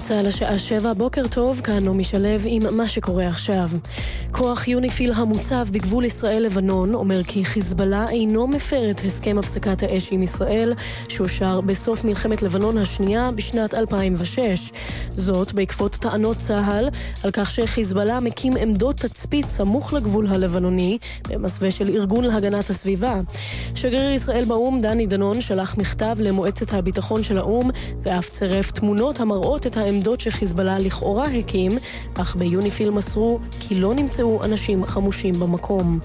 גלי צה"ל השעה שבע, בוקר טוב, כאן נעמי שלו עם מה שקורה עכשיו. כוח יוניפיל המוצב בגבול ישראל-לבנון אומר כי חיזבאללה אינו מפר את הסכם הפסקת האש עם ישראל, שאושר בסוף מלחמת לבנון השנייה בשנת 2006. זאת בעקבות טענות צה"ל על כך שחיזבאללה מקים עמדות תצפית סמוך לגבול הלבנוני, במסווה של ארגון להגנת הסביבה. שגריר ישראל באו"ם, דני דנון, שלח מכתב למועצת הביטחון של האו"ם, ואף צירף תמונות המראות את העמדות שחיזבאללה לכאורה הקים, אך ביוניפיל מסרו כי לא נמצאו אנשים חמושים במקום.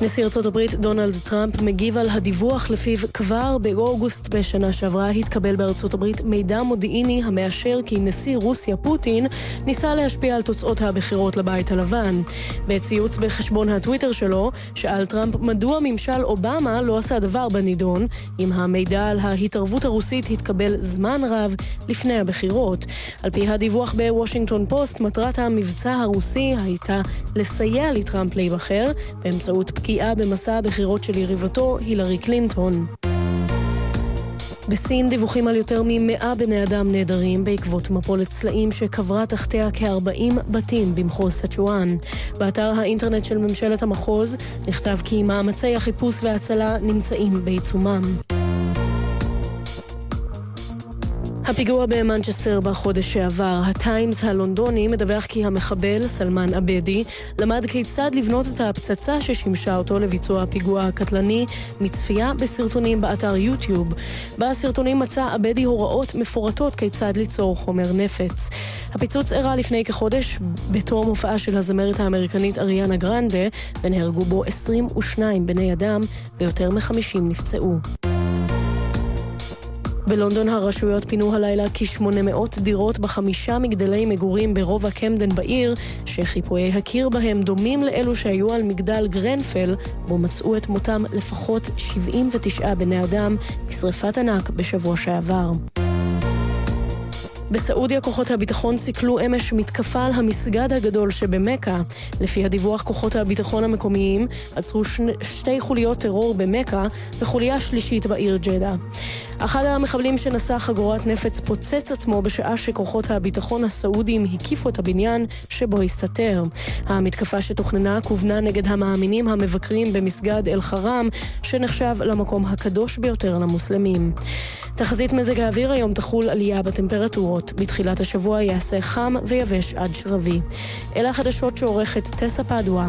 נשיא ארצות הברית דונלד טראמפ מגיב על הדיווח לפיו כבר באוגוסט בשנה שעברה התקבל בארצות הברית מידע מודיעיני המאשר כי נשיא רוסיה פוטין ניסה להשפיע על תוצאות הבחירות לבית הלבן. בציוץ בחשבון הטוויטר שלו, שאל טראמפ מדוע ממשל אובמה לא עשה דבר בנידון, אם המידע על ההתערבות הרוסית התקבל זמן רב לפני הבחירות. על פי הדיווח בוושינגטון פוסט, מטרת המבצע הרוסי הייתה לסייע לטראמפ להיבחר באמצעות פגיעה במסע הבחירות של יריבתו, הילרי קלינטון. בסין דיווחים על יותר מ-100 בני אדם נעדרים בעקבות מפולת סלעים שקברה תחתיה כ-40 בתים במחוז סצ'ואן. באתר האינטרנט של ממשלת המחוז נכתב כי מאמצי החיפוש וההצלה נמצאים בעיצומם. הפיגוע במנצ'סטר בחודש שעבר, הטיימס הלונדוני מדווח כי המחבל, סלמן עבדי, למד כיצד לבנות את הפצצה ששימשה אותו לביצוע הפיגוע הקטלני מצפייה בסרטונים באתר יוטיוב. בסרטונים מצא עבדי הוראות מפורטות כיצד ליצור חומר נפץ. הפיצוץ אירע לפני כחודש בתום הופעה של הזמרת האמריקנית אריאנה גרנדה, ונהרגו בו 22 בני אדם ויותר מ-50 נפצעו. בלונדון הרשויות פינו הלילה כ-800 דירות בחמישה מגדלי מגורים ברובע קמדן בעיר, שחיפויי הקיר בהם דומים לאלו שהיו על מגדל גרנפל, בו מצאו את מותם לפחות 79 בני אדם בשרפת ענק בשבוע שעבר. בסעודיה כוחות הביטחון סיכלו אמש מתקפה על המסגד הגדול שבמכה. לפי הדיווח כוחות הביטחון המקומיים עצרו שני, שתי חוליות טרור במכה וחוליה שלישית בעיר ג'דה. אחד המחבלים שנשא חגורת נפץ פוצץ עצמו בשעה שכוחות הביטחון הסעודיים הקיפו את הבניין שבו הסתתר. המתקפה שתוכננה כוונה נגד המאמינים המבקרים במסגד אל-חרם, שנחשב למקום הקדוש ביותר למוסלמים. תחזית מזג האוויר היום תחול עלייה בטמפרטורות. בתחילת השבוע יעשה חם ויבש עד שרבי. אלה החדשות שעורכת טסה פדווה.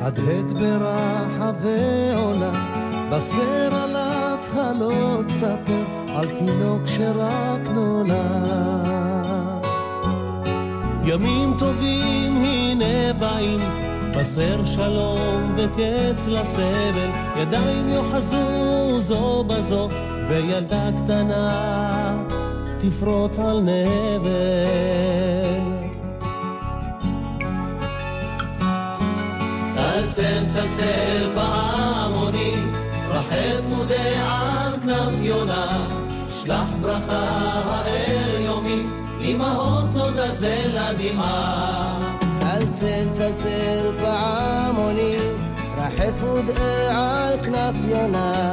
הדהד ברחבי עולם, בסר על התחלות ספר, על תינוק שרק נולד. ימים טובים הנה באים, בסר שלום וקץ לסבל, ידיים יוחזו זו בזו, וילדה קטנה תפרוט על נבל. צלצל צלצל פעמונים, רחף ודעה על כנף יונה, שלח ברכה האל יומי, אמהות לא גזל לדמעה. צלצל צלצל פעמונים, רחף ודעה על כנף יונה,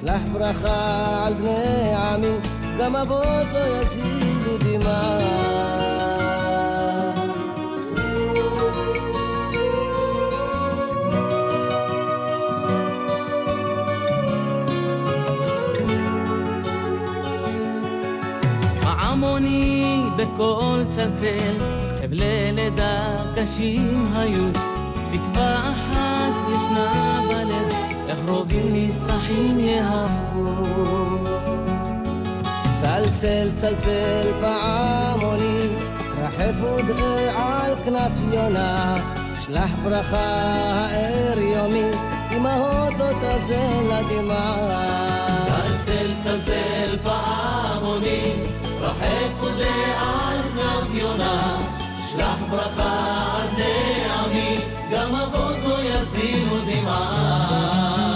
שלח ברכה על בני עמי, גם אבות לא יזילו דמעה. בקול צלצל, חבלי לידה קשים היו, תקווה אחת ישנה בלב, איך רובים נפרחים יהפכו. צלצל צלצל פעמוני, רחף ודעה על כנף יונה, שלח ברכה האר יומי, אמהות לא תזל לדמעה. צלצל צלצל פעמוני, רחף ודעה על כנף יונה, שלח ברכה על בני עמי, גם אבות לא יזילו דמעה.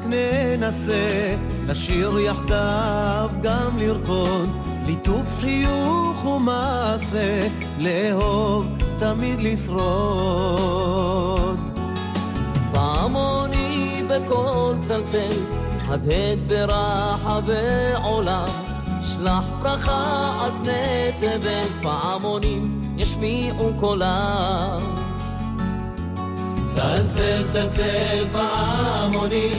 רק ננסה לשיר יחדיו גם לרקוד, ליטוף חיוך ומעשה, לאהוב תמיד לשרוד. פעמוני בקול צלצל, הדהד ברחבי עולם, שלח ברכה על פני תבל, פעמונים ישמיעו קולם. צלצל צלצל פעמוני,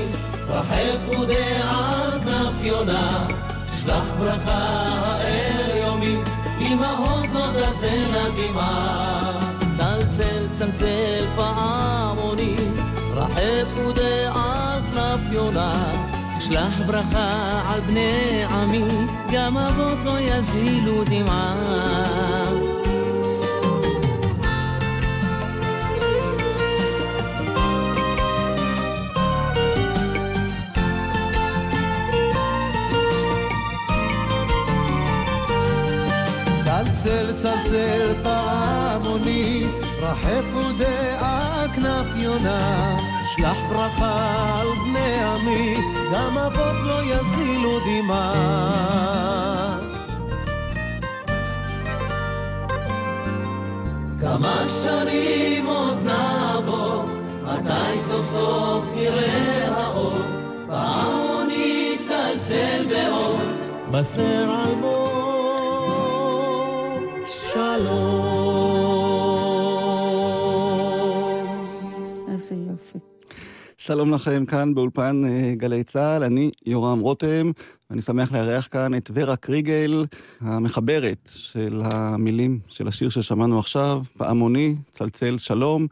רחף ודעה על כנף יונה, שלח ברכה האל יומי, אמהות לא תזנה דמעה. צלצל צלצל פעמוני, על כנף יונה, שלח ברכה על בני עמי, גם אבות לא יזילו דמעה. צלצל צלצל פעמוני, רחף ודעה כנף יונה. שלח ברכה על בני עמי, גם אבות לא יזילו דמעה. כמה קשרים עוד נעבור, מתי סוף סוף נראה האור, פעמוני צלצל באור. בסר אלמוג שלום. שלום לכם כאן באולפן אה, גלי צה"ל, אני יורם רותם, ואני שמח לארח כאן את ורה קריגל, המחברת של המילים של השיר ששמענו עכשיו, פעמוני, צלצל שלום.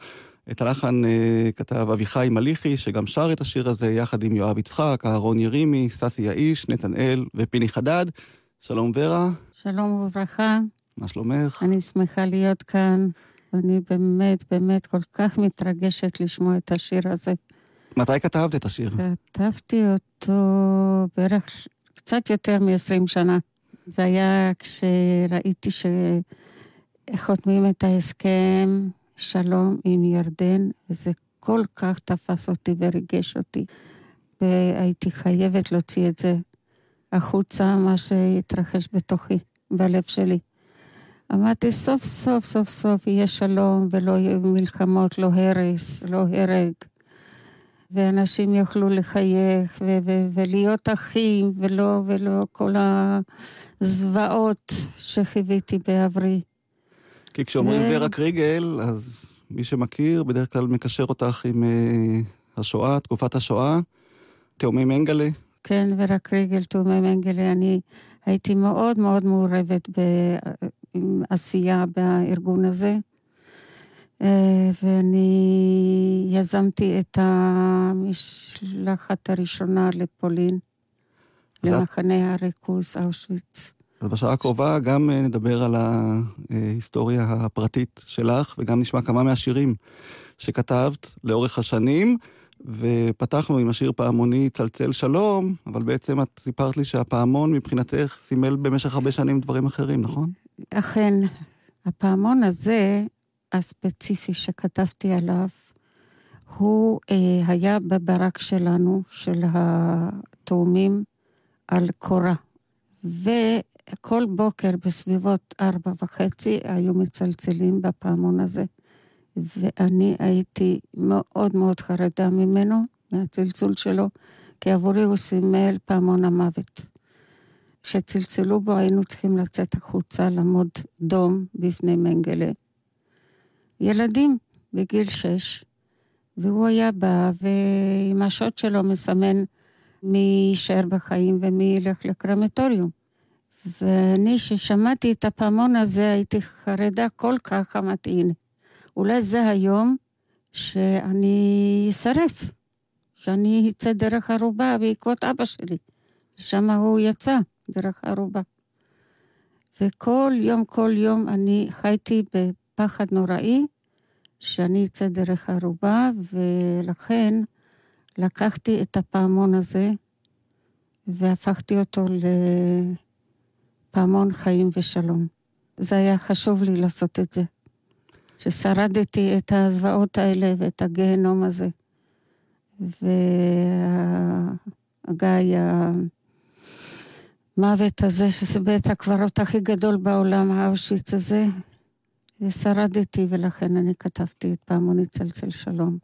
את הלחן אה, כתב אביחי מליחי, שגם שר את השיר הזה יחד עם יואב יצחק, אהרון ירימי, ססי יאיש, נתנאל ופיני חדד. שלום ורה, שלום וברכה, מה שלומך? אני שמחה להיות כאן. אני באמת, באמת כל כך מתרגשת לשמוע את השיר הזה. מתי כתבת את השיר? כתבתי אותו בערך קצת יותר מ-20 שנה. זה היה כשראיתי שחותמים את ההסכם שלום עם ירדן, וזה כל כך תפס אותי וריגש אותי. והייתי חייבת להוציא את זה החוצה, מה שהתרחש בתוכי, בלב שלי. אמרתי, סוף סוף סוף סוף יהיה שלום ולא יהיו מלחמות, לא הרס, לא הרג. ואנשים יוכלו לחייך ו- ו- ולהיות אחים, ולא, ולא כל הזוועות שחוויתי בעברי. כי כשאומרים ו- ורה קריגל, אז מי שמכיר, בדרך כלל מקשר אותך עם אה, השואה, תקופת השואה. תאומי מנגלה, כן, ורק רגל תאומי מנגלה, אני הייתי מאוד מאוד מעורבת בעשייה בארגון הזה. אה, ואני יזמתי את המשלחת הראשונה לפולין, למחנה הריכוז אושוויץ. אז בשעה הקרובה גם אה, נדבר על ההיסטוריה הפרטית שלך, וגם נשמע כמה מהשירים שכתבת לאורך השנים. ופתחנו עם השיר פעמוני צלצל שלום, אבל בעצם את סיפרת לי שהפעמון מבחינתך סימל במשך הרבה שנים דברים אחרים, נכון? אכן, הפעמון הזה, הספציפי שכתבתי עליו, הוא אה, היה בברק שלנו, של התאומים, על קורה. וכל בוקר בסביבות ארבע וחצי היו מצלצלים בפעמון הזה. ואני הייתי מאוד מאוד חרדה ממנו, מהצלצול שלו, כי עבורי הוא סימל פעמון המוות. כשצלצלו בו היינו צריכים לצאת החוצה, לעמוד דום בפני מנגלה. ילדים בגיל שש, והוא היה בא ועם השוט שלו מסמן מי יישאר בחיים ומי ילך לקרמטוריום. ואני, כששמעתי את הפעמון הזה, הייתי חרדה כל כך, אמרתי, הנה, אולי זה היום שאני אשרף, שאני אצא דרך ערובה בעקבות אבא שלי. שם הוא יצא. דרך ערובה. וכל יום, כל יום אני חייתי בפחד נוראי שאני אצא דרך ערובה, ולכן לקחתי את הפעמון הזה והפכתי אותו לפעמון חיים ושלום. זה היה חשוב לי לעשות את זה. ששרדתי את הזוועות האלה ואת הגיהנום הזה. והגיא, המוות הזה, שזה בית הקברות הכי גדול בעולם, האושיץ הזה, ושרדתי, ולכן אני כתבתי את פעמוני צלצל שלום.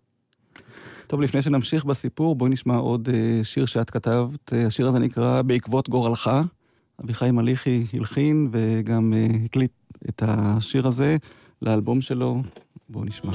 טוב, לפני שנמשיך בסיפור, בואי נשמע עוד אה, שיר שאת כתבת. אה, השיר הזה נקרא בעקבות גורלך. אביחי מליחי הלחין וגם אה, הקליט את השיר הזה לאלבום שלו. בואו נשמע.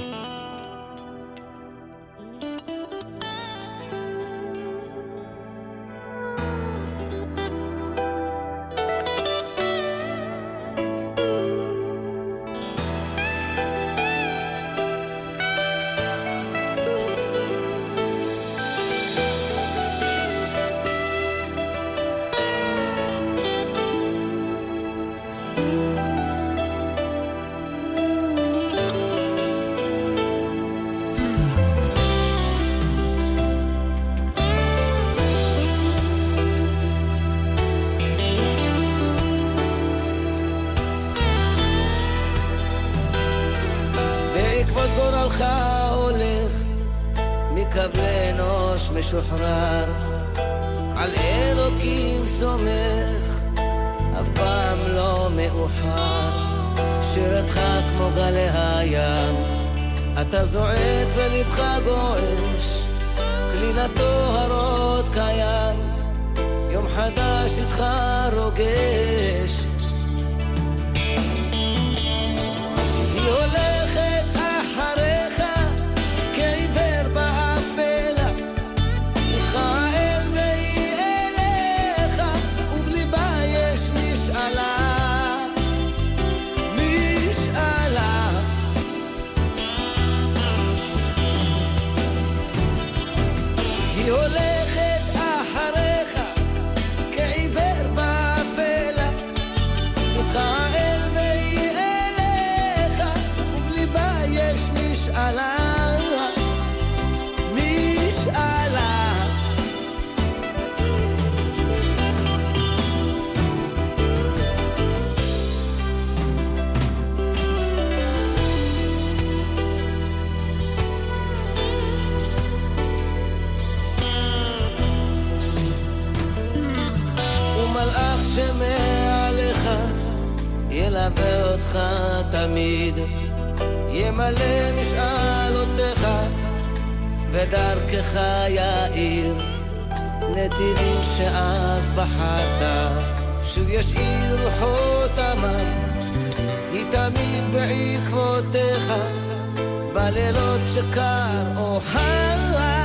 תמיד. ימלא משאלותיך ודרכך יאיר. נתיבים שאז בחרת שוב ישאיר חותמה היא תמיד בעקבותיך בלילות שקר. או חם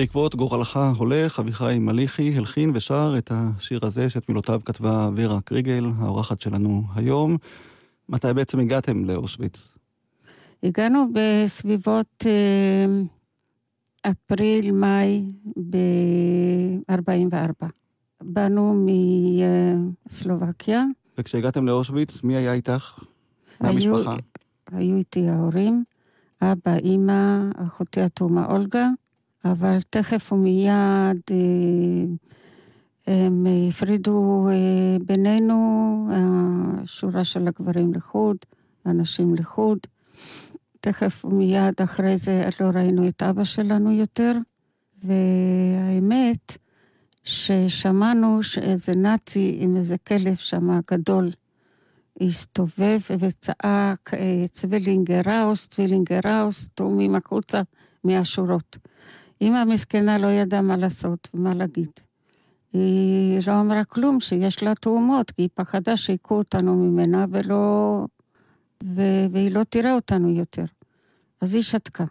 בעקבות גורלך הולך, אביחי מליחי הלחין ושר את השיר הזה, שאת מילותיו כתבה ורה קריגל, האורחת שלנו היום. מתי בעצם הגעתם לאושוויץ? הגענו בסביבות אה, אפריל-מאי ב-44. באנו מסלובקיה. וכשהגעתם לאושוויץ, מי היה איתך? מהמשפחה? היו איתי ההורים, אבא, אימא, אחותי התאומה אולגה. אבל תכף ומיד אה, הם הפרידו אה, בינינו, השורה של הגברים לחוד, הנשים לחוד. תכף ומיד אחרי זה לא ראינו את אבא שלנו יותר, והאמת ששמענו שאיזה נאצי עם איזה כלב שם גדול הסתובב וצעק אה, Zwillinge raus, Zwillinge raus, תאומים החוצה מהשורות. אמא המסכנה לא ידעה מה לעשות ומה להגיד. היא לא אמרה כלום, שיש לה תאומות, כי היא פחדה שיקחו אותנו ממנה ולא... ו... והיא לא תראה אותנו יותר. אז היא שתקה.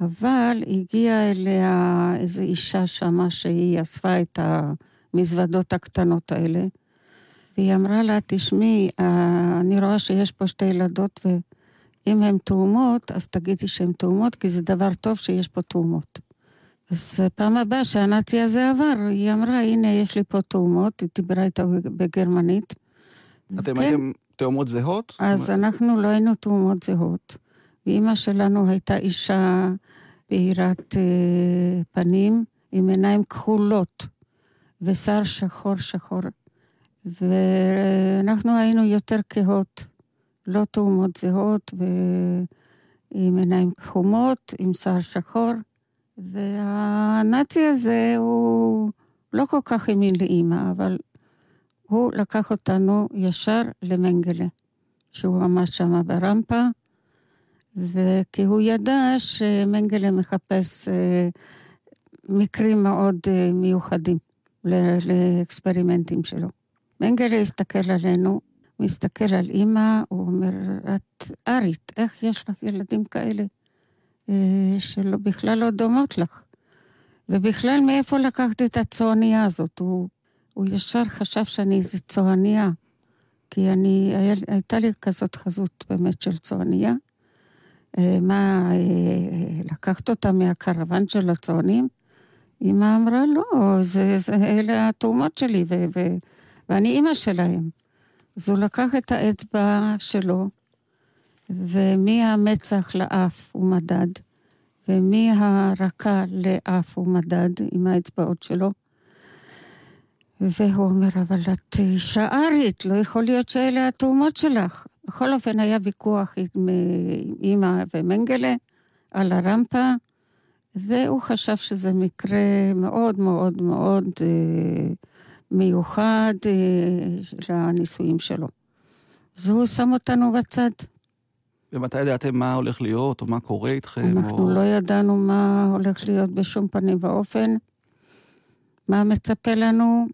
אבל הגיעה אליה איזו אישה שמה שהיא אספה את המזוודות הקטנות האלה, והיא אמרה לה, תשמעי, אה, אני רואה שיש פה שתי ילדות, ואם הן תאומות, אז תגידי שהן תאומות, כי זה דבר טוב שיש פה תאומות. אז פעם הבאה שהנאצי הזה עבר, היא אמרה, הנה, יש לי פה תאומות, היא דיברה איתה בגרמנית. אתם כן. הייתם תאומות זהות? אז אנחנו לא היינו תאומות זהות. ואימא שלנו הייתה אישה בהירת אה, פנים, עם עיניים כחולות, ושיער שחור שחור. ואנחנו היינו יותר כהות, לא תאומות זהות, ועם עיניים חומות, עם שיער שחור. והנאצי הזה הוא לא כל כך האמין לאימא, אבל הוא לקח אותנו ישר למנגלה, שהוא עמד שם ברמפה, וכי הוא ידע שמנגלה מחפש אה, מקרים מאוד אה, מיוחדים לאקספרימנטים שלו. מנגלה הסתכל עלינו, מסתכל על אימא, הוא אומר, את ארית, איך יש לך ילדים כאלה? אה, שבכלל לא דומות לך. ובכלל, מאיפה לקחת את הצועניה הזאת? הוא, הוא ישר חשב שאני איזה צועניה. כי אני, היה, הייתה לי כזאת חזות באמת של צועניה. אה, מה, אה, לקחת אותה מהקרוון של הצוענים? אמא אמרה, לא, זה, זה, אלה התאומות שלי, ו, ו, ואני אימא שלהם. אז הוא לקח את האצבע שלו, ומהמצח לאף הוא מדד, ומהרקה לאף הוא מדד עם האצבעות שלו. והוא אומר, אבל את אישה ארית, לא יכול להיות שאלה התאומות שלך. בכל אופן, היה ויכוח עם אימא ומנגלה על הרמפה, והוא חשב שזה מקרה מאוד מאוד מאוד אה, מיוחד אה, לנישואים שלו. אז הוא שם אותנו בצד. ומתי ידעתם מה הולך להיות, או מה קורה איתכם? אנחנו או... לא ידענו מה הולך להיות בשום פנים ואופן. מה מצפה לנו?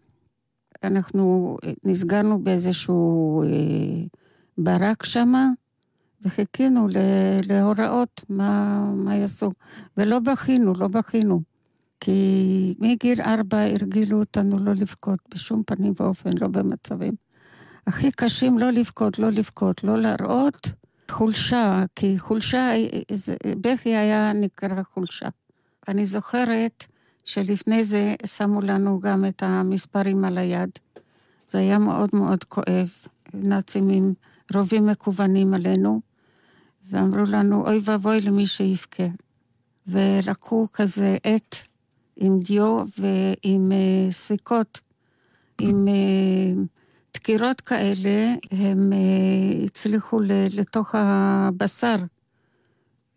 אנחנו נסגרנו באיזשהו אה, ברק שמה, וחיכינו להוראות מה, מה יעשו. ולא בכינו, לא בכינו. כי מגיל ארבע הרגילו אותנו לא לבכות בשום פנים ואופן, לא במצבים. הכי קשים לא לבכות, לא לבכות, לא להראות. חולשה, כי חולשה, בכי היה נקרא חולשה. אני זוכרת שלפני זה שמו לנו גם את המספרים על היד. זה היה מאוד מאוד כואב, נאצים עם רובים מקוונים עלינו, ואמרו לנו, אוי ואבוי למי שיבכה. ולקחו כזה עט עם דיו ועם סיכות, עם דקירות כאלה, הם uh, הצליחו לתוך הבשר.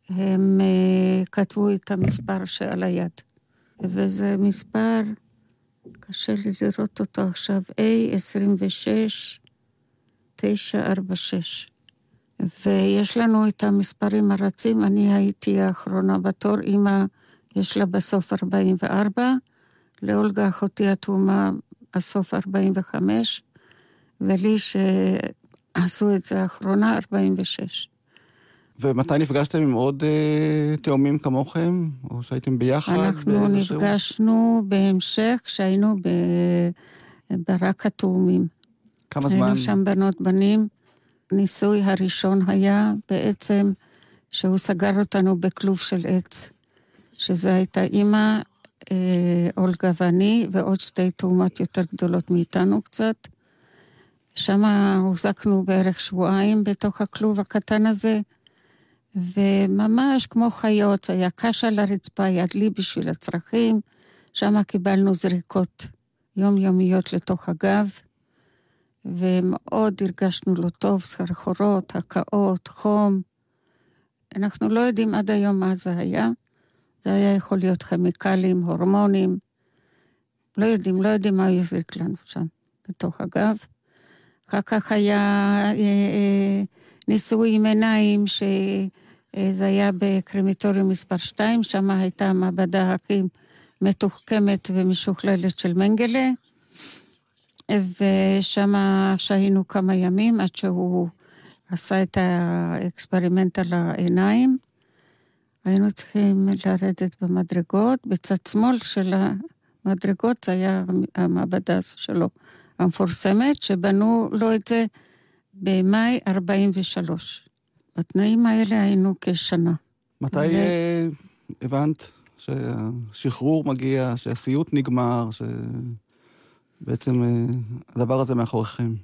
הם uh, כתבו את המספר שעל היד. וזה מספר, קשה לי לראות אותו עכשיו, A26 946. ויש לנו את המספרים הרצים, אני הייתי האחרונה בתור, אמא יש לה בסוף 44, לאולגה אחותי התרומה הסוף 45, ולי שעשו את זה האחרונה 46. ומתי נפגשתם עם עוד אה, תאומים כמוכם? או שהייתם ביחד? אנחנו נפגשנו שירות? בהמשך כשהיינו ברק התאומים. כמה זמן? היינו שם בנות בנים. ניסוי הראשון היה בעצם שהוא סגר אותנו בכלוב של עץ. שזו הייתה אימא, אה, אולגה ואני, ועוד שתי תאומות יותר גדולות מאיתנו קצת. שם הוחזקנו בערך שבועיים בתוך הכלוב הקטן הזה. וממש כמו חיות, היה קש על הרצפה, יד לי בשביל הצרכים, שם קיבלנו זריקות יומיומיות לתוך הגב, ומאוד הרגשנו לא טוב, סחרחורות, הקאות, חום. אנחנו לא יודעים עד היום מה זה היה. זה היה יכול להיות כימיקלים, הורמונים. לא יודעים, לא יודעים מה הוא יזריק לנו שם, בתוך הגב. אחר כך היה אה, אה, ניסוי עם עיניים, ש... אה, היה בקרמטוריום מספר 2, שם הייתה מעבדה הכי מתוחכמת ומשוכללת של מנגלה, ושם שהינו כמה ימים עד שהוא עשה את האקספרימנט על העיניים. היינו צריכים לרדת במדרגות, בצד שמאל של המדרגות זה היה המעבדה שלו המפורסמת, שבנו לו את זה במאי 43. בתנאים האלה היינו כשנה. מתי ו... אה, הבנת שהשחרור מגיע, שהסיוט נגמר, שבעצם אה, הדבר הזה מאחוריכם?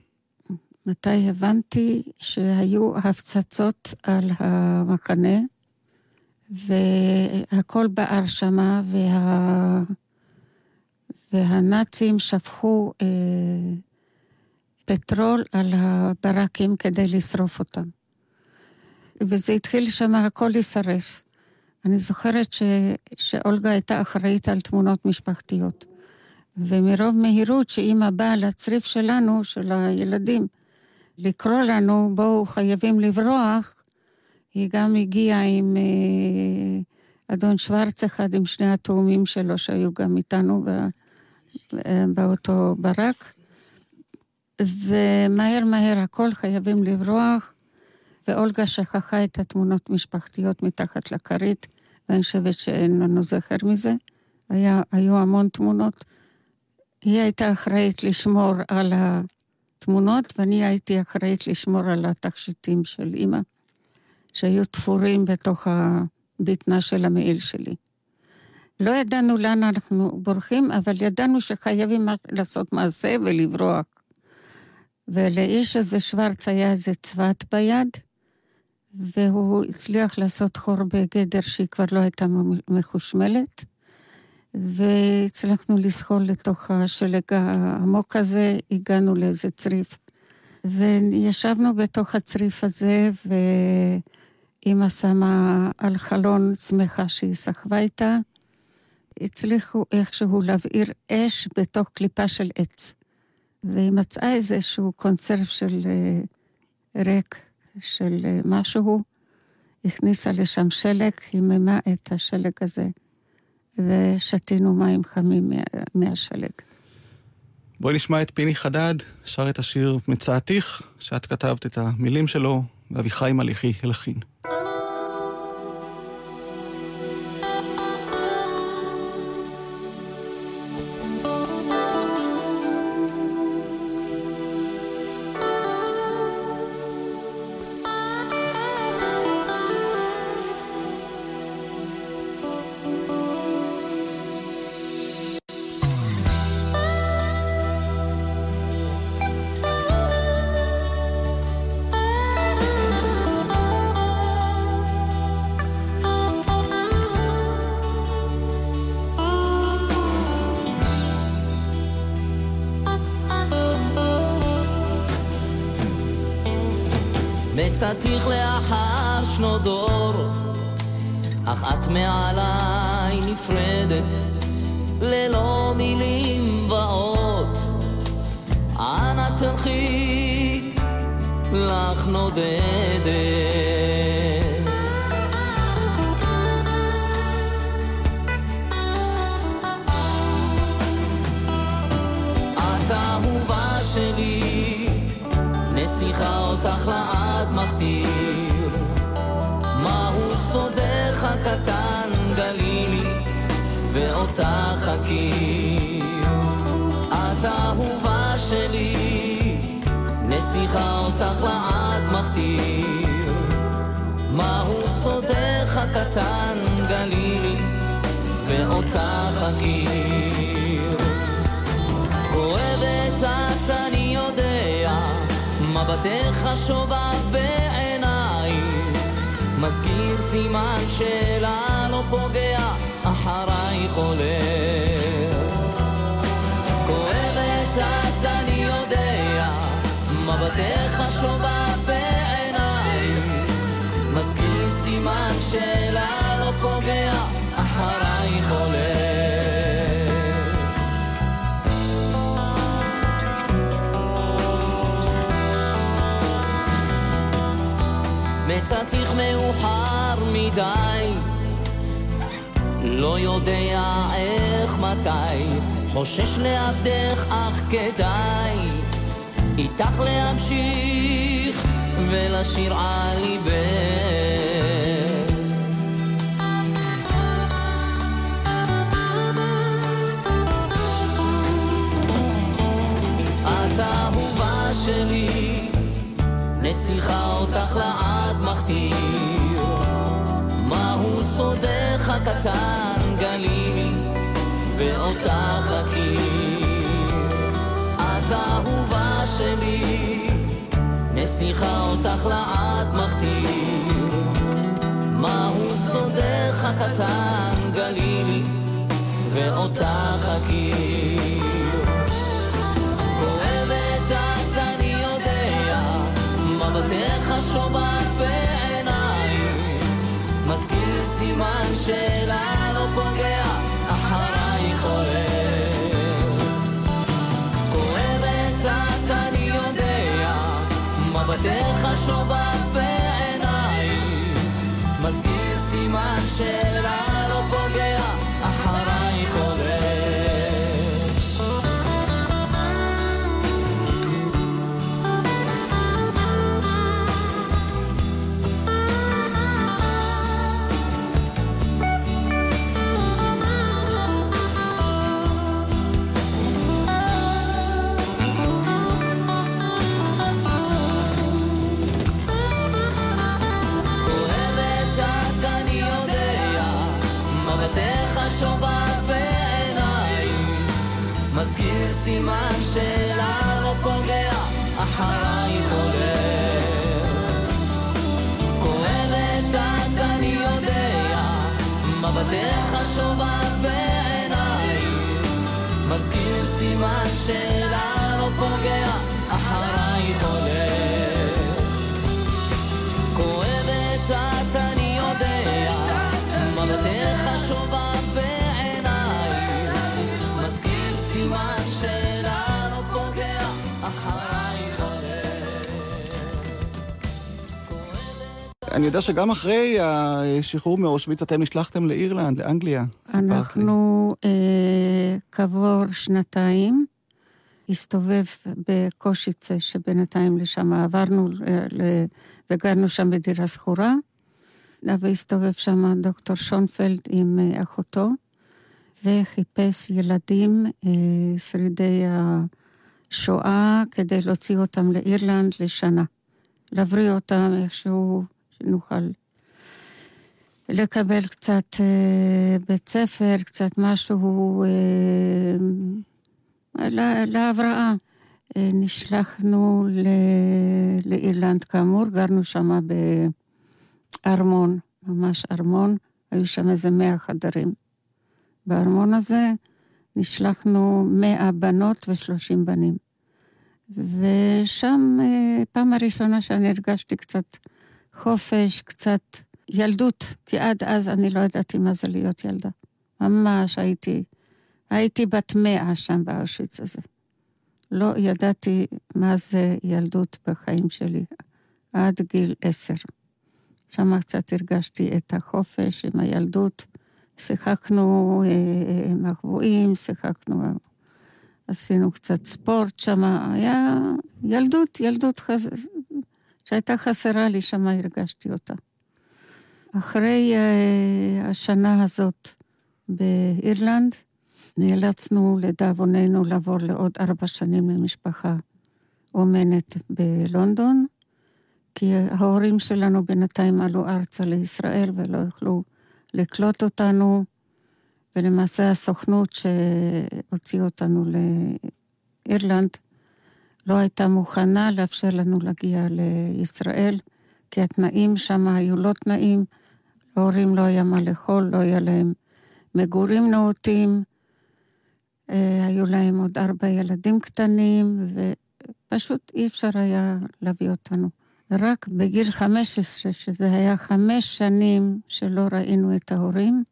מתי הבנתי שהיו הפצצות על המחנה, והכל בער שמה, וה... והנאצים שפכו אה, פטרול על הברקים כדי לשרוף אותם. וזה התחיל שם הכל להישרף. אני זוכרת ש, שאולגה הייתה אחראית על תמונות משפחתיות. ומרוב מהירות שאימא באה לצריף שלנו, של הילדים, לקרוא לנו, בואו חייבים לברוח, היא גם הגיעה עם אה, אדון שוורץ אחד, עם שני התאומים שלו שהיו גם איתנו אה, באותו ברק. ומהר מהר הכל חייבים לברוח, ואולגה שכחה את התמונות משפחתיות מתחת לכרית, ואני חושבת שאין לנו זכר מזה. היה, היו המון תמונות. היא הייתה אחראית לשמור על התמונות, ואני הייתי אחראית לשמור על התכשיטים של אימא, שהיו תפורים בתוך הבטנה של המעיל שלי. לא ידענו לאן אנחנו בורחים, אבל ידענו שחייבים לעשות מעשה ולברוח. ולאיש הזה שוורץ היה איזה צבת ביד, והוא הצליח לעשות חור בגדר שהיא כבר לא הייתה מחושמלת, והצלחנו לזחול לתוך השלג העמוק הזה, הגענו לאיזה צריף. וישבנו בתוך הצריף הזה, ואימא שמה על חלון שמחה שהיא סחבה איתה. הצליחו איכשהו להבעיר אש בתוך קליפה של עץ. והיא מצאה איזשהו קונסרב של אה, ריק של אה, משהו, הכניסה לשם שלג, חיממה את השלג הזה, ושתינו מים חמים מהשלג. בואי נשמע את פיני חדד, שר את השיר "מצאתיך", שאת כתבת את המילים שלו, ואביחי מליחי הלחין. מבטך שובב בעיניי. מזכיר סימן שאלה לא פוגע, אחריי חולר. כואבת את אני יודע, מבטך שובב בעיניי. מזכיר סימן שאלה לא פוגע, אחריי חולר. מצאתיך מאוחר מדי, לא יודע איך מתי, חושש לאבדך אך כדאי, איתך להמשיך ולשיר על ליבך. את אהובה שלי, נסיכה אותך לעד מכתיר. מהו סודך הקטן גלילי, ואותך אכיר. את אהובה שלי, נסיכה אותך לעד מכתיר. מהו סודך הקטן גלילי, ואותך אכיר. מבטך שובב בעיניי. מזכיר סימן שאלה לא פוגע, אחריי חולר. כואבת את אני יודע, מבטך שובב בעיניי. יודע שגם אחרי השחרור מאושוויץ אתם נשלחתם לאירלנד, לאנגליה. אנחנו אה, כעבור שנתיים הסתובב בקושיצה, שבינתיים לשם עברנו אה, וגרנו שם בדירה שכורה, והסתובב שם דוקטור שונפלד עם אה, אחותו, וחיפש ילדים, אה, שרידי השואה, כדי להוציא אותם לאירלנד לשנה. להבריא אותם איכשהו, שנוכל לקבל קצת אה, בית ספר, קצת משהו אה, לה- להבראה. אה, נשלחנו ל- לאירלנד כאמור, גרנו שם בארמון, ממש ארמון, היו שם איזה מאה חדרים. בארמון הזה נשלחנו מאה בנות ושלושים בנים. ושם פעם הראשונה שאני הרגשתי קצת חופש, קצת ילדות, כי עד אז אני לא ידעתי מה זה להיות ילדה. ממש הייתי, הייתי בת מאה שם באושיץ הזה. לא ידעתי מה זה ילדות בחיים שלי. עד גיל עשר. שם קצת הרגשתי את החופש עם הילדות. שיחקנו אה, מחבואים, שיחקנו, עשינו קצת ספורט שם. היה ילדות, ילדות חז... שהייתה חסרה לי, שם הרגשתי אותה. אחרי אה, השנה הזאת באירלנד, נאלצנו לדאבוננו לעבור לעוד ארבע שנים למשפחה אומנת בלונדון, כי ההורים שלנו בינתיים עלו ארצה לישראל ולא יכלו לקלוט אותנו, ולמעשה הסוכנות שהוציאה אותנו לאירלנד לא הייתה מוכנה לאפשר לנו להגיע לישראל, כי התנאים שם היו לא תנאים, להורים לא היה מה לאכול, לא היה להם מגורים נאותים, אה, היו להם עוד ארבע ילדים קטנים, ופשוט אי אפשר היה להביא אותנו. רק בגיל 15, שזה היה חמש שנים שלא ראינו את ההורים,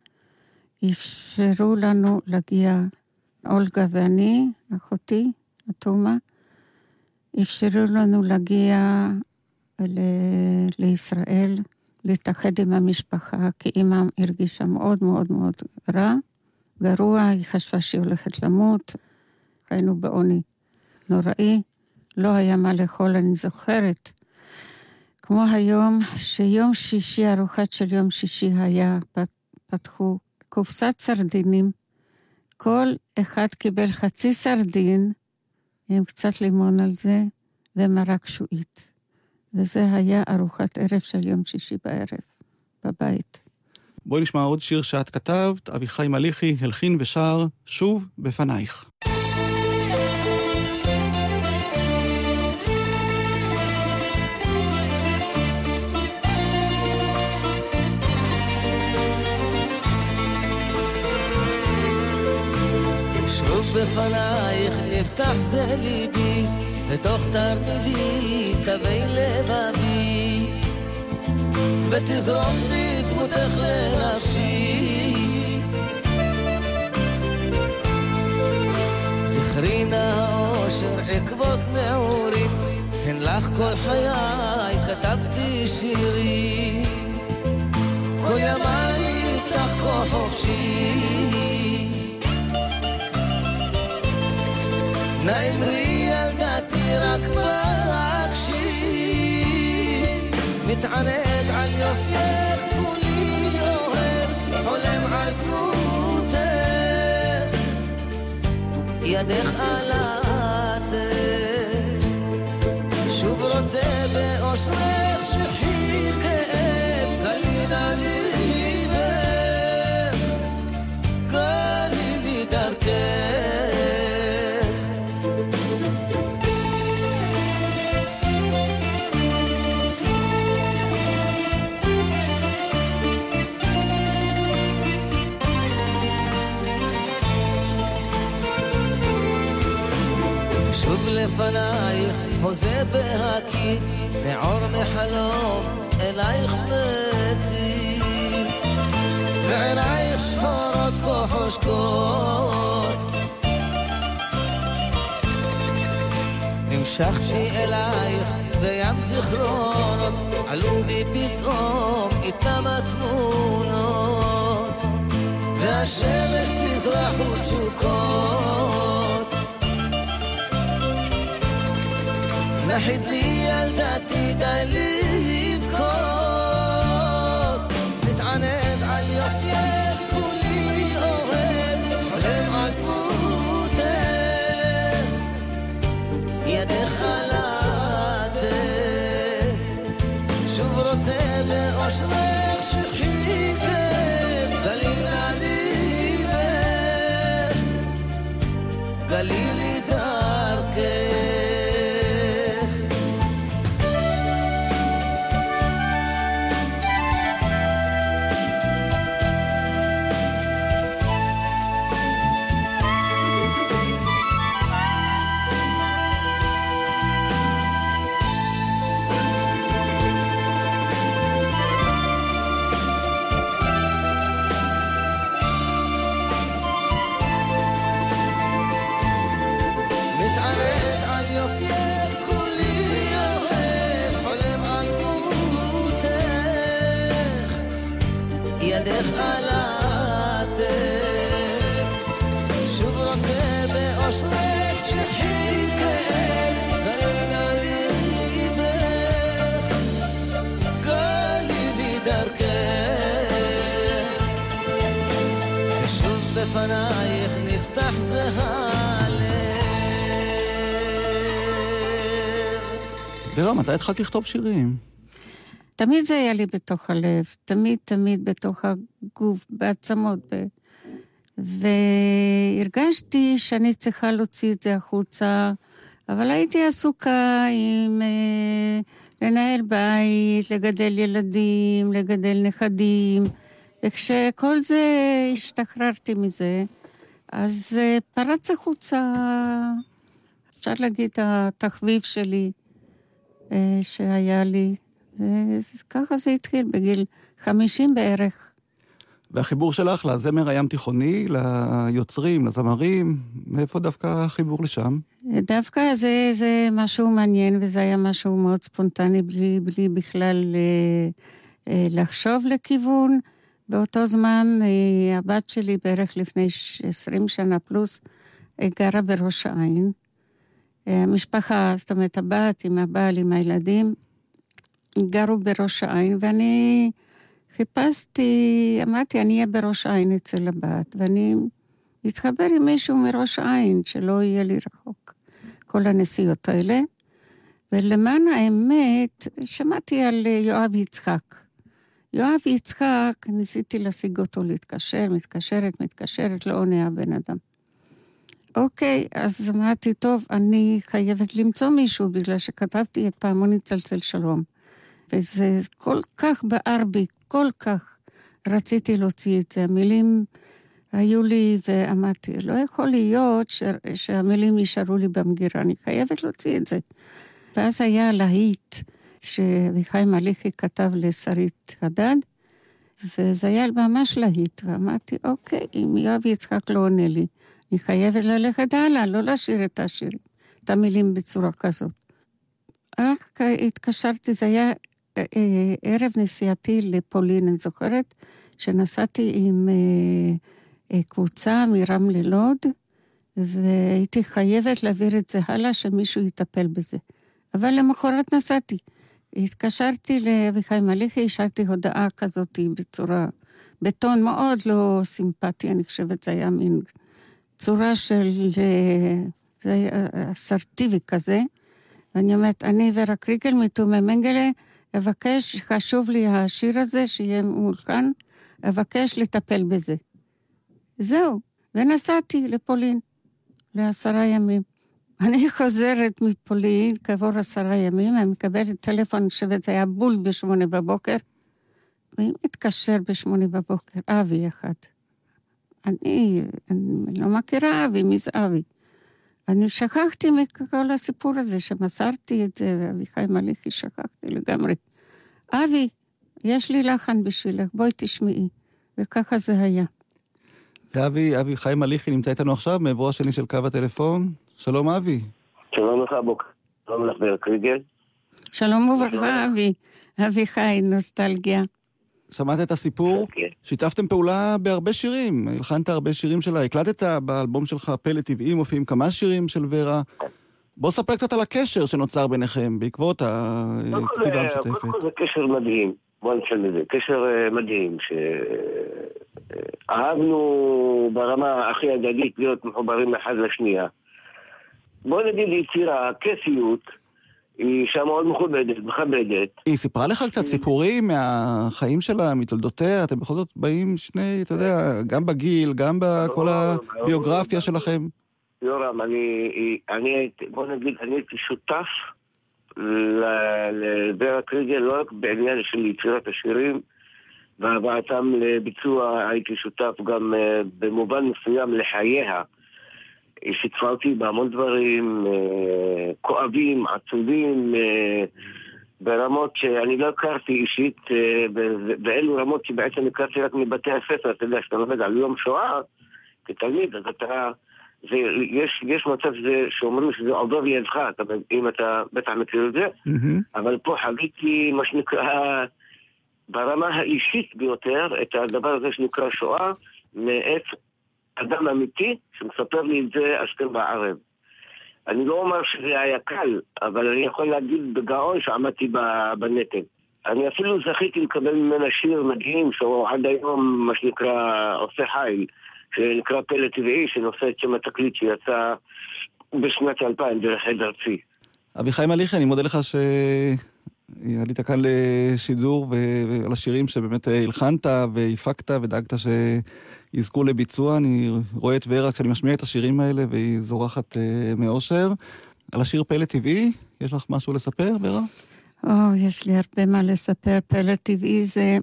אפשרו לנו להגיע, אולגה ואני, אחותי, אטומה, אפשרו לנו להגיע ל- לישראל, להתאחד עם המשפחה, כי אימא הרגישה מאוד מאוד מאוד רע, גרוע, היא חשבה שהיא הולכת למות, חיינו בעוני נוראי, לא היה מה לאכול, אני זוכרת. כמו היום, שיום שישי, ארוחת של יום שישי היה, פתחו קופסת סרדינים, כל אחד קיבל חצי סרדין, עם קצת לימון על זה, ומרק שועית. וזה היה ארוחת ערב של יום שישי בערב, בבית. בואי נשמע עוד שיר שאת כתבת, אביחי מליחי הלחין ושר, שוב בפנייך. בפנייך נפתח זה ליבי, בתוך תרמילי תווי לבבי, ותזרום בי דמותך לנפשי. זכרי נא האושר עקבות נעורים, הן לך כל חיי כתבתי שירים. כל ימיי איתך כה חופשי. נא אמרי ילדתי רק בהקשיב מתענג על יופייך כולי אוהב חולם על דמותך ידך עלתך שוב רוצה באושרך לפנייך, הוזה בהקיט, נעור מחלום, אלייך מציף. ועינייך שחורות כה חושקות. המשכתי אלייך בים זיכרונות, עלו בי פתאום איתם התמונות. והשמש תזרח ותשוקות נחית לי ילדתי די ידך על העתק שוב רוצה באושרך שחיכם גלינה ליבך גלי לי דרכך. ושוב בפנייך נפתח זה הלב. ורה, מתי התחלת לכתוב שירים? תמיד זה היה לי בתוך הלב, תמיד תמיד בתוך הגוף, בעצמות. ב... והרגשתי שאני צריכה להוציא את זה החוצה, אבל הייתי עסוקה עם אה, לנהל בית, לגדל ילדים, לגדל נכדים, וכשכל זה השתחררתי מזה, אז אה, פרץ החוצה, אפשר להגיד, התחביב שלי אה, שהיה לי. וככה זה התחיל, בגיל 50 בערך. והחיבור שלך לזמר הים תיכוני, ליוצרים, לזמרים, מאיפה דווקא החיבור לשם? דווקא זה, זה משהו מעניין, וזה היה משהו מאוד ספונטני, בלי, בלי בכלל אה, אה, לחשוב לכיוון. באותו זמן אה, הבת שלי, בערך לפני 20 שנה פלוס, אה, גרה בראש העין. אה, המשפחה, זאת אומרת, הבת עם הבעל, עם הילדים, גרו בראש העין, ואני חיפשתי, אמרתי, אני אהיה בראש העין אצל הבת, ואני אתחבר עם מישהו מראש העין, שלא יהיה לי רחוק כל הנסיעות האלה. ולמען האמת, שמעתי על יואב יצחק. יואב יצחק, ניסיתי להשיג אותו להתקשר, מתקשרת, מתקשרת, לא עונה הבן אדם. אוקיי, אז אמרתי, טוב, אני חייבת למצוא מישהו, בגלל שכתבתי את פעמוני צלצל שלום. וזה כל כך בער בי, כל כך רציתי להוציא את זה. המילים היו לי, ואמרתי, לא יכול להיות ש... שהמילים יישארו לי במגירה, אני חייבת להוציא את זה. ואז היה להיט שאביחי מליחי כתב לשרית חדד, וזה היה ממש להיט, ואמרתי, אוקיי, אם יואב יצחק לא עונה לי, אני חייבת ללכת הלאה, לא להשאיר את השירים, את המילים בצורה כזאת. רק התקשרתי, זה היה ערב נסיעתי לפולין, אני זוכרת שנסעתי עם אה, קבוצה מרמלה לוד, והייתי חייבת להעביר את זה הלאה, שמישהו יטפל בזה. אבל למחרת נסעתי. התקשרתי לאביחי מליחי, השארתי הודעה כזאת בצורה, בטון מאוד לא סימפטי, אני חושבת, זה היה מין צורה של... זה היה אסרטיבי כזה. ואני אומרת, אני ורה קריגל מתומי מנגלה, אבקש, חשוב לי השיר הזה, שיהיה מולחן, אבקש לטפל בזה. זהו, ונסעתי לפולין לעשרה ימים. אני חוזרת מפולין כעבור עשרה ימים, אני מקבלת טלפון, אני חושבת, זה היה בול בשמונה בבוקר, והיא מתקשר בשמונה בבוקר, אבי אחד. אני, אני לא מכירה אבי, מי זה אבי? אני שכחתי מכל הסיפור הזה, שמסרתי את זה, ואביחי מליחי שכחתי לגמרי. אבי, יש לי לחן בשבילך, בואי תשמעי. וככה זה היה. ואבי, אבי חיים מליחי נמצא איתנו עכשיו, מעברו השני של קו הטלפון. שלום, אבי. שלום לך, בוקר. שלום לך, ברק ריגל. שלום וברכה, אבי. אבי חי, נוסטלגיה. שמעת את הסיפור? כן. שיתפתם פעולה בהרבה שירים, הלחנת הרבה שירים שלה, הקלטת באלבום שלך, פלא טבעי, מופיעים כמה שירים של ורה. בוא ספר קצת על הקשר שנוצר ביניכם בעקבות הכתיבה המשותפת. קודם כל זה קשר מדהים, בוא נשאל את זה. קשר אה, מדהים, שאהבנו ברמה הכי הדדית להיות מחוברים אחד לשנייה. בוא נגיד יצירה, כיפיות, היא אישה מאוד מכובדת, מכבדת. היא סיפרה לך קצת סיפורים מהחיים שלה, מתולדותיה? אתם בכל זאת באים שני, אתה יודע, גם בגיל, גם בכל הביוגרפיה שלכם. יורם, אני, אני, בוא נגיד, אני הייתי שותף לברק קריגל לא רק בעניין של יצירת השירים והבאתם לביצוע, הייתי שותף גם אה, במובן מסוים לחייה. היא שיתפה אותי בהמון דברים אה, כואבים, עצובים, אה, ברמות שאני לא הכרתי אישית, באלו רמות שבעצם הכרתי רק מבתי הספר, אתה יודע, כשאתה לומד על יום שואה כתלמיד, אז אתה... זה, יש, יש מצב שזה, שאומרים שזה עובר לידך, אתה, אם אתה בטח מכיר את זה, mm-hmm. אבל פה חוויתי מה שנקרא ברמה האישית ביותר את הדבר הזה שנקרא שואה מאת אדם אמיתי שמספר לי את זה השכם והערב. אני לא אומר שזה היה קל, אבל אני יכול להגיד בגאון שעמדתי בנטל. אני אפילו זכיתי לקבל ממנה שיר מדהים שהוא עד היום מה שנקרא עושה חיל, שנקרא פלא טבעי, שנושא את שם התקליט שיצא בשנת 2000 דרך עד ארצי. אביחי מליחי, אני מודה לך שעלית כאן לשידור ועל השירים שבאמת הלחנת והפקת ודאגת שיזכו לביצוע. אני רואה את ורה כשאני משמיע את השירים האלה והיא זורחת אה, מאושר. על השיר פלא טבעי, יש לך משהו לספר, ורה? או, יש לי הרבה מה לספר. פלא טבעי זה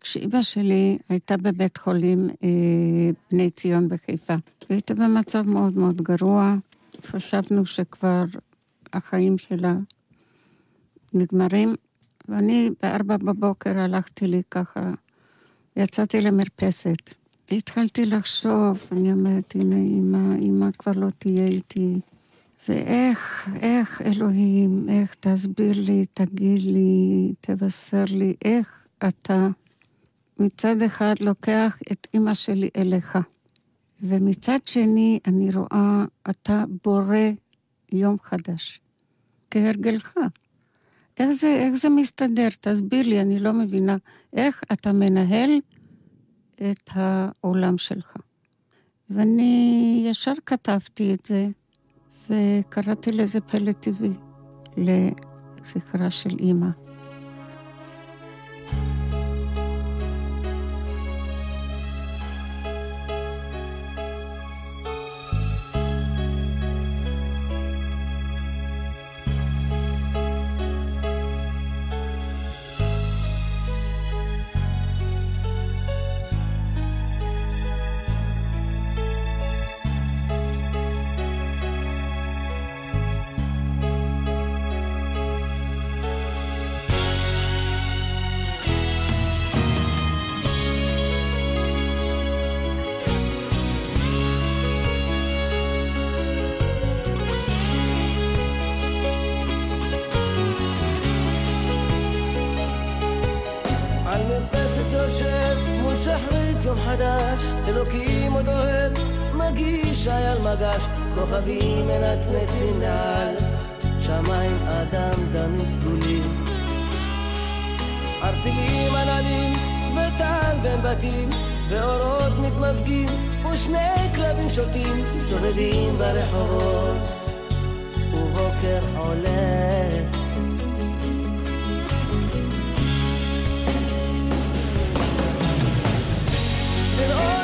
כשאימא שלי הייתה בבית חולים אה, בני ציון בחיפה. הייתה במצב מאוד מאוד גרוע. חשבנו שכבר החיים שלה נגמרים, ואני בארבע בבוקר הלכתי לי ככה, יצאתי למרפסת. התחלתי לחשוב, אני אומרת, הנה, אמא, אמא כבר לא תהיה איתי. ואיך, איך, אלוהים, איך, תסביר לי, תגיד לי, תבשר לי, איך אתה מצד אחד לוקח את אימא שלי אליך, ומצד שני אני רואה, אתה בורא יום חדש, כהרגלך. איך זה, איך זה מסתדר? תסביר לי, אני לא מבינה. איך אתה מנהל את העולם שלך? ואני ישר כתבתי את זה, וקראתי לזה פלא טבעי, לזכרה של אימא. כוכבים מנצנצים מעל שמיים אדם דמים סגולים ערפילים עננים וטל בין בתים ואורות מתמזגים ושני כלבים שוטים סובבים ברחובות. ובוקר עולה with all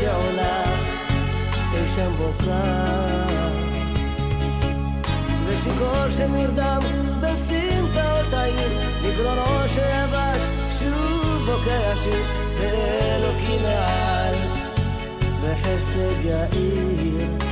שעולה אי שם בוכה ושיכור שנרדם בין סמטאות העיר מגרונו שיבש שוב בוקע שיר ואלוקים מעל בחסד יאיר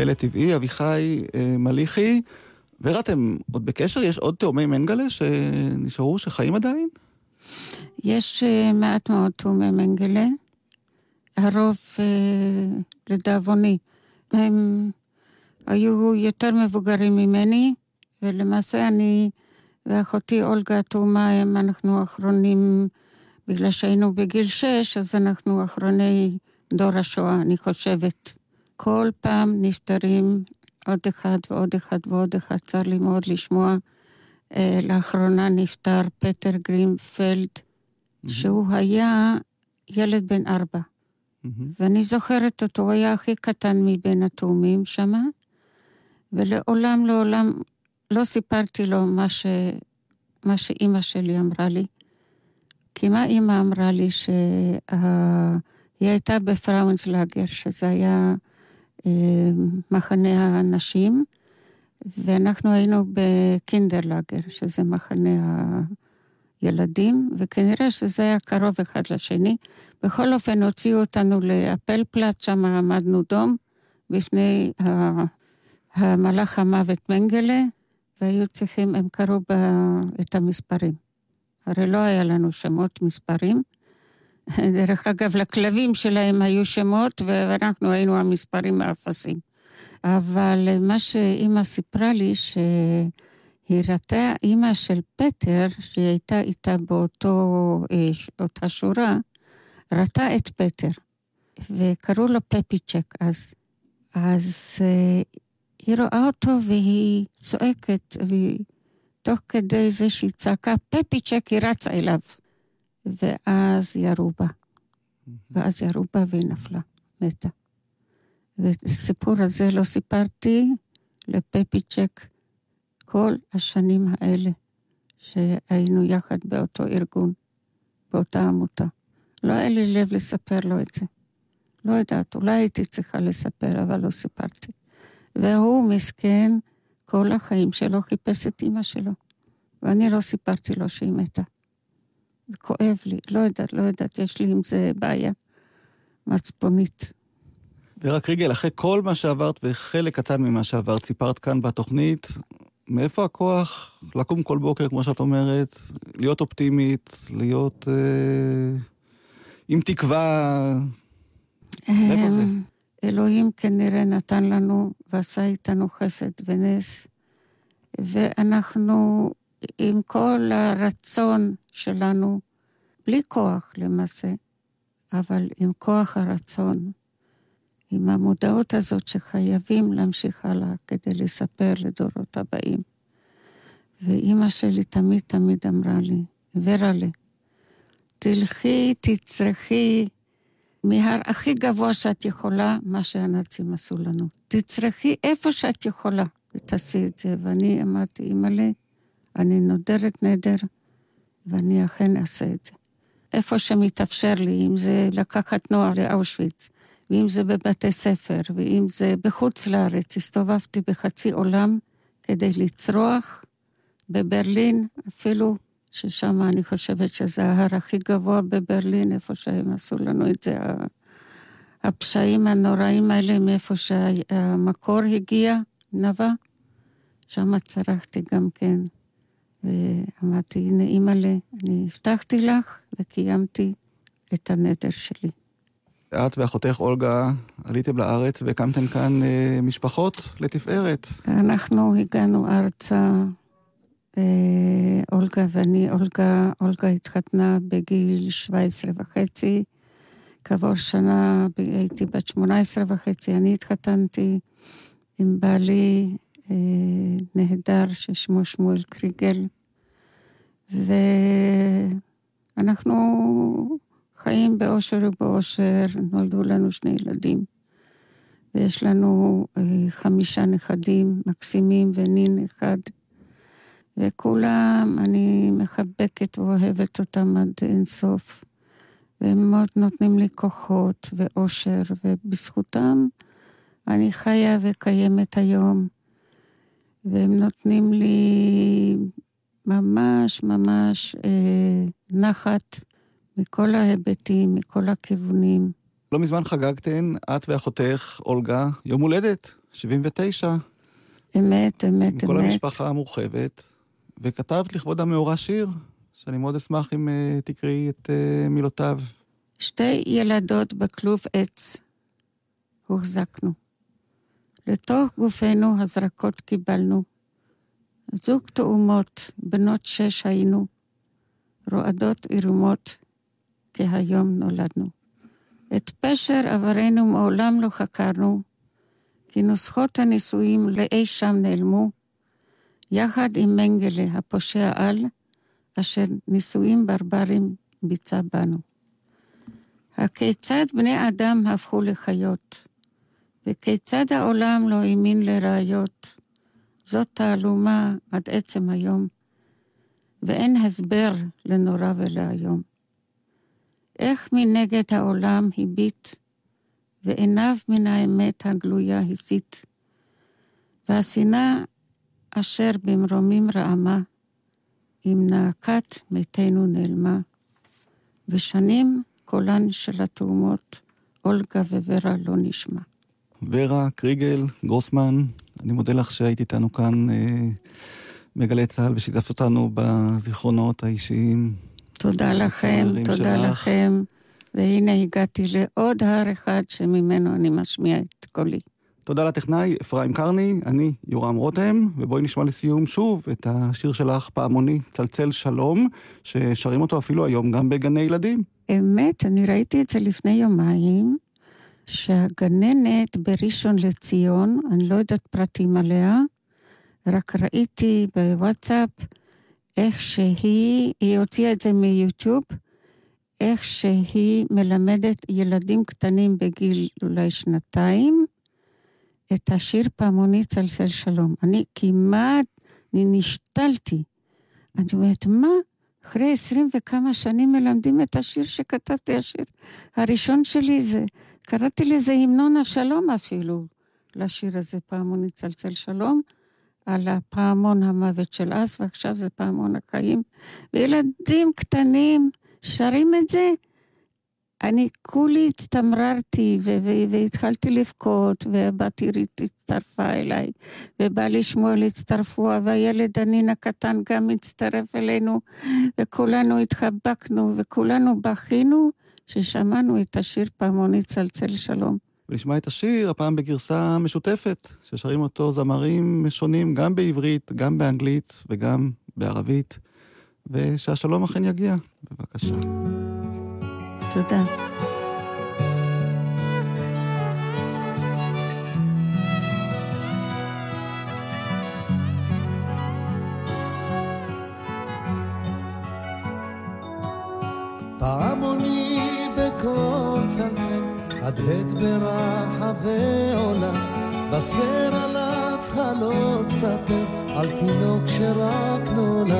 פלא טבעי, אביחי אה, מליחי. ורה, אתם עוד בקשר? יש עוד תאומי מנגלה שנשארו, שחיים עדיין? יש אה, מעט מאוד תאומי מנגלה. הרוב, אה, לדאבוני, הם היו יותר מבוגרים ממני, ולמעשה אני ואחותי אולגה התאומה, אנחנו האחרונים, בגלל שהיינו בגיל שש, אז אנחנו אחרוני דור השואה, אני חושבת. כל פעם נפטרים עוד אחד ועוד אחד ועוד אחד, צר לי מאוד לשמוע. אה, לאחרונה נפטר פטר גרינפלד, mm-hmm. שהוא היה ילד בן ארבע. Mm-hmm. ואני זוכרת אותו, הוא היה הכי קטן מבין התאומים שמה, ולעולם לעולם לא סיפרתי לו מה, ש... מה שאימא שלי אמרה לי. כי מה אימא אמרה לי? שהיא הייתה בפראונסלאגר, שזה היה מחנה הנשים, ואנחנו היינו בקינדרלאגר, שזה מחנה הילדים, וכנראה שזה היה קרוב אחד לשני. בכל אופן, הוציאו אותנו לאפלפלט, שם עמדנו דום, בפני המלאך המוות מנגלה, והיו צריכים, הם קראו את המספרים. הרי לא היה לנו שמות מספרים. דרך אגב, לכלבים שלהם היו שמות, ואנחנו היינו המספרים האפסים. אבל מה שאימא סיפרה לי, שהיא ראתה אימא של פטר, שהיא הייתה איתה באותו, אה, אותה שורה, ראתה את פטר, וקראו לו פפיצ'ק אז. אז אה, היא רואה אותו והיא צועקת, ותוך כדי זה שהיא צעקה פפיצ'ק, היא רצה אליו. ואז ירו בה. ואז ירו בה והיא נפלה, מתה. ואת הסיפור הזה לא סיפרתי לפפיצ'ק כל השנים האלה שהיינו יחד באותו ארגון, באותה עמותה. לא היה לי לב לספר לו את זה. לא יודעת, אולי הייתי צריכה לספר, אבל לא סיפרתי. והוא מסכן, כל החיים שלו חיפש את אימא שלו. ואני לא סיפרתי לו שהיא מתה. כואב לי, לא יודעת, לא יודעת, יש לי עם זה בעיה מצפונית. ורק ריגל, אחרי כל מה שעברת וחלק קטן ממה שעברת, סיפרת כאן בתוכנית, מאיפה הכוח לקום כל בוקר, כמו שאת אומרת, להיות אופטימית, להיות אה, עם תקווה? מאיפה זה? אמ, אלוהים כנראה נתן לנו ועשה איתנו חסד ונס, ואנחנו עם כל הרצון שלנו, בלי כוח למעשה, אבל עם כוח הרצון, עם המודעות הזאת שחייבים להמשיך הלאה כדי לספר לדורות הבאים. ואימא שלי תמיד תמיד אמרה לי, ורלה, תלכי, תצרכי מהר הכי גבוה שאת יכולה, מה שהנאצים עשו לנו. תצרכי איפה שאת יכולה, ותעשי את זה. ואני אמרתי, אימא'לה, אני נודרת נדר, ואני אכן אעשה את זה. איפה שמתאפשר לי, אם זה לקחת נוער לאושוויץ, ואם זה בבתי ספר, ואם זה בחוץ לארץ, הסתובבתי בחצי עולם כדי לצרוח בברלין, אפילו ששם אני חושבת שזה ההר הכי גבוה בברלין, איפה שהם עשו לנו את זה, הפשעים הנוראים האלה, מאיפה שהמקור הגיע, נבע. שם צרחתי גם כן. ואמרתי, הנה אימא'לה, אני הבטחתי לך וקיימתי את הנדר שלי. את ואחותך אולגה עליתם לארץ והקמתם כאן אה, משפחות לתפארת. אנחנו הגענו ארצה, אה, אולגה ואני, אולגה, אולגה התחתנה בגיל 17 וחצי. כעבור שנה הייתי בת 18 וחצי, אני התחתנתי עם בעלי נהדר ששמו שמואל קריגל, ואנחנו חיים באושר ובאושר, נולדו לנו שני ילדים, ויש לנו אה, חמישה נכדים מקסימים ונין אחד, וכולם, אני מחבקת ואוהבת אותם עד אינסוף, והם מאוד נותנים לי כוחות ואושר, ובזכותם אני חיה וקיימת היום. והם נותנים לי ממש ממש אה, נחת מכל ההיבטים, מכל הכיוונים. לא מזמן חגגתן, את ואחותך, אולגה, יום הולדת. 79. אמת, אמת, אמת. עם כל המשפחה המורחבת, וכתבת לכבוד המאורע שיר, שאני מאוד אשמח אם uh, תקראי את uh, מילותיו. שתי ילדות בכלוב עץ הוחזקנו. לתוך גופנו הזרקות קיבלנו. זוג תאומות, בנות שש היינו, רועדות עירומות, כי היום נולדנו. את פשר עברנו מעולם לא חקרנו, כי נוסחות הנישואים לאי שם נעלמו, יחד עם מנגלה הפושע על, אשר נישואים ברברים ביצע בנו. הכיצד בני אדם הפכו לחיות, וכיצד העולם לא האמין לראיות, זאת תעלומה עד עצם היום, ואין הסבר לנורא ולאיום. איך מנגד העולם הביט, ועיניו מן האמת הגלויה הסיט, והשנאה אשר במרומים רעמה, עם נאקת מתינו נעלמה, ושנים קולן של התאומות, אולגה וורה לא נשמע. ורה, קריגל, גרוסמן, אני מודה לך שהיית איתנו כאן אה, בגלי צה"ל ושיתפת אותנו בזיכרונות האישיים. תודה לכם, תודה שלך. לכם. והנה הגעתי לעוד הר אחד שממנו אני משמיע את קולי. תודה לטכנאי אפרים קרני, אני יורם רותם, ובואי נשמע לסיום שוב את השיר שלך, פעמוני, צלצל שלום, ששרים אותו אפילו היום גם בגני ילדים. אמת, אני ראיתי את זה לפני יומיים, שהגננת בראשון לציון, אני לא יודעת פרטים עליה, רק ראיתי בוואטסאפ איך שהיא, היא הוציאה את זה מיוטיוב, איך שהיא מלמדת ילדים קטנים בגיל אולי שנתיים, את השיר פעמוני צלצל שלום. אני כמעט, אני נשתלתי. אני אומרת, מה? אחרי עשרים וכמה שנים מלמדים את השיר שכתבתי, השיר הראשון שלי זה, קראתי לזה המנון השלום אפילו, לשיר הזה, פעמוני צלצל שלום, על הפעמון המוות של אז, ועכשיו זה פעמון החיים. וילדים קטנים שרים את זה, אני כולי הצטמררתי והתחלתי לבכות, והבת עירית הצטרפה אליי, ובעלי שמואל הצטרפו, והילד הנין הקטן גם הצטרף אלינו, וכולנו התחבקנו וכולנו בכינו, ששמענו את השיר פעמוני צלצל שלום. ונשמע את השיר, הפעם בגרסה משותפת, ששרים אותו זמרים שונים, גם בעברית, גם באנגלית וגם בערבית, ושהשלום אכן יגיע. בבקשה. תודה. פעמוני בקול מהדהד ברחבי עולם, בשר על ההתחלות ספר, על תינוק שרק נולד.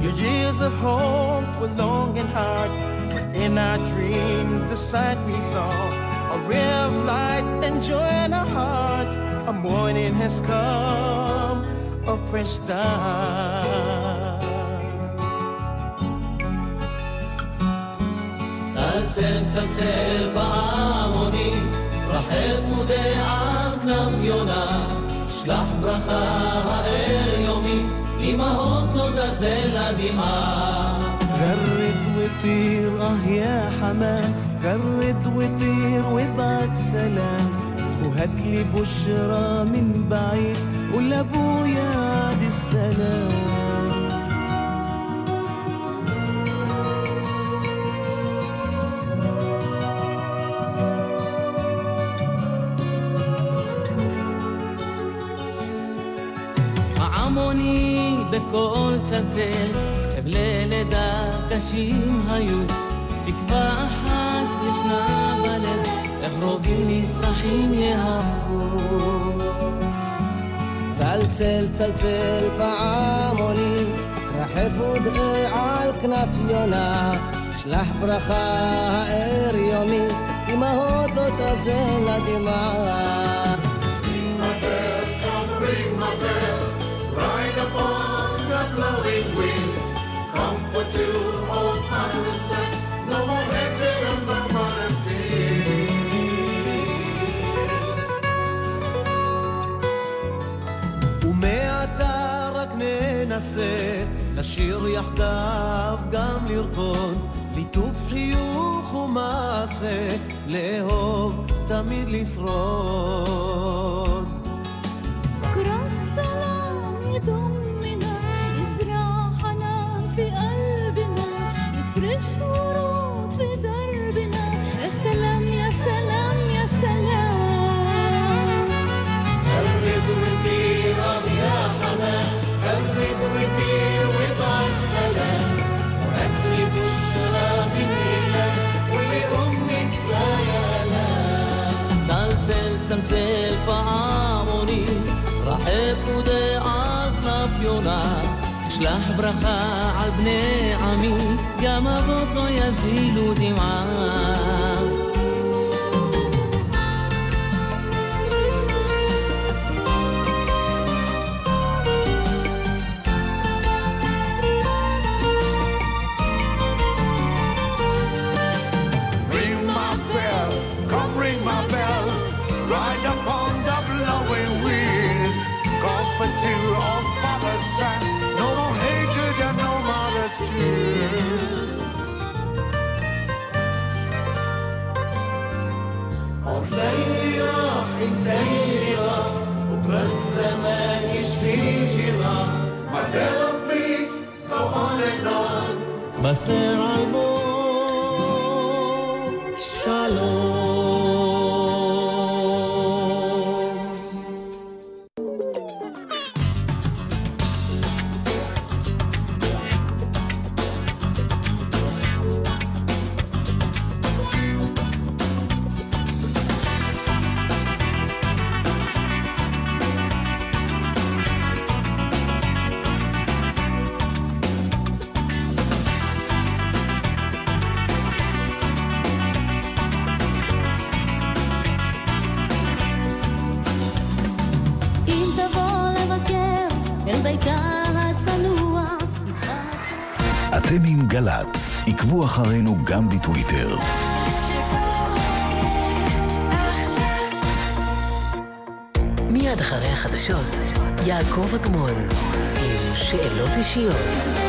Your years of hope were long and hard, but in our dreams the sight we saw, a ray of light and joy in our hearts, a morning has come, a fresh start. צלצל צלצל פעמונים, רחף ודעה כנף יונה, שלח ברכה האל יומי, אמהות לא תזל הדמעה. גרד וטיר, אה יא חמד, גרד וטיר ובת סלם, وهات لي بشرى من بعيد قول لابويا دي السلام בקול צלצל, חבלי לידה קשים היו, תקווה אחת ישנה בלב, איך רובים נפרחים יהפכו. צלצל צלצל פעמונים, רחב ודעה על כנף יונה, שלח ברכה האר יומי, אמהות לא תזן לדמעה. blowing Comfort to old father's No more hatred on the mother's day לשיר יחדיו גם לרקוד, ליטוף חיוך ומעשה, לאהוב תמיד לשרוד. קרוס סלם נידון צלצל פעמונים, רחף ודעת כף יונה, שלח ברכה על בני עמי, גם אבות לא יזילו דמעה. انسان اللي راح انسان اللي راح بكره الزمان يشفي جراح my bell of peace go on and on بصير الموت גם בטוויטר. מיד אחרי החדשות, יעקב אגמון, עם שאלות אישיות.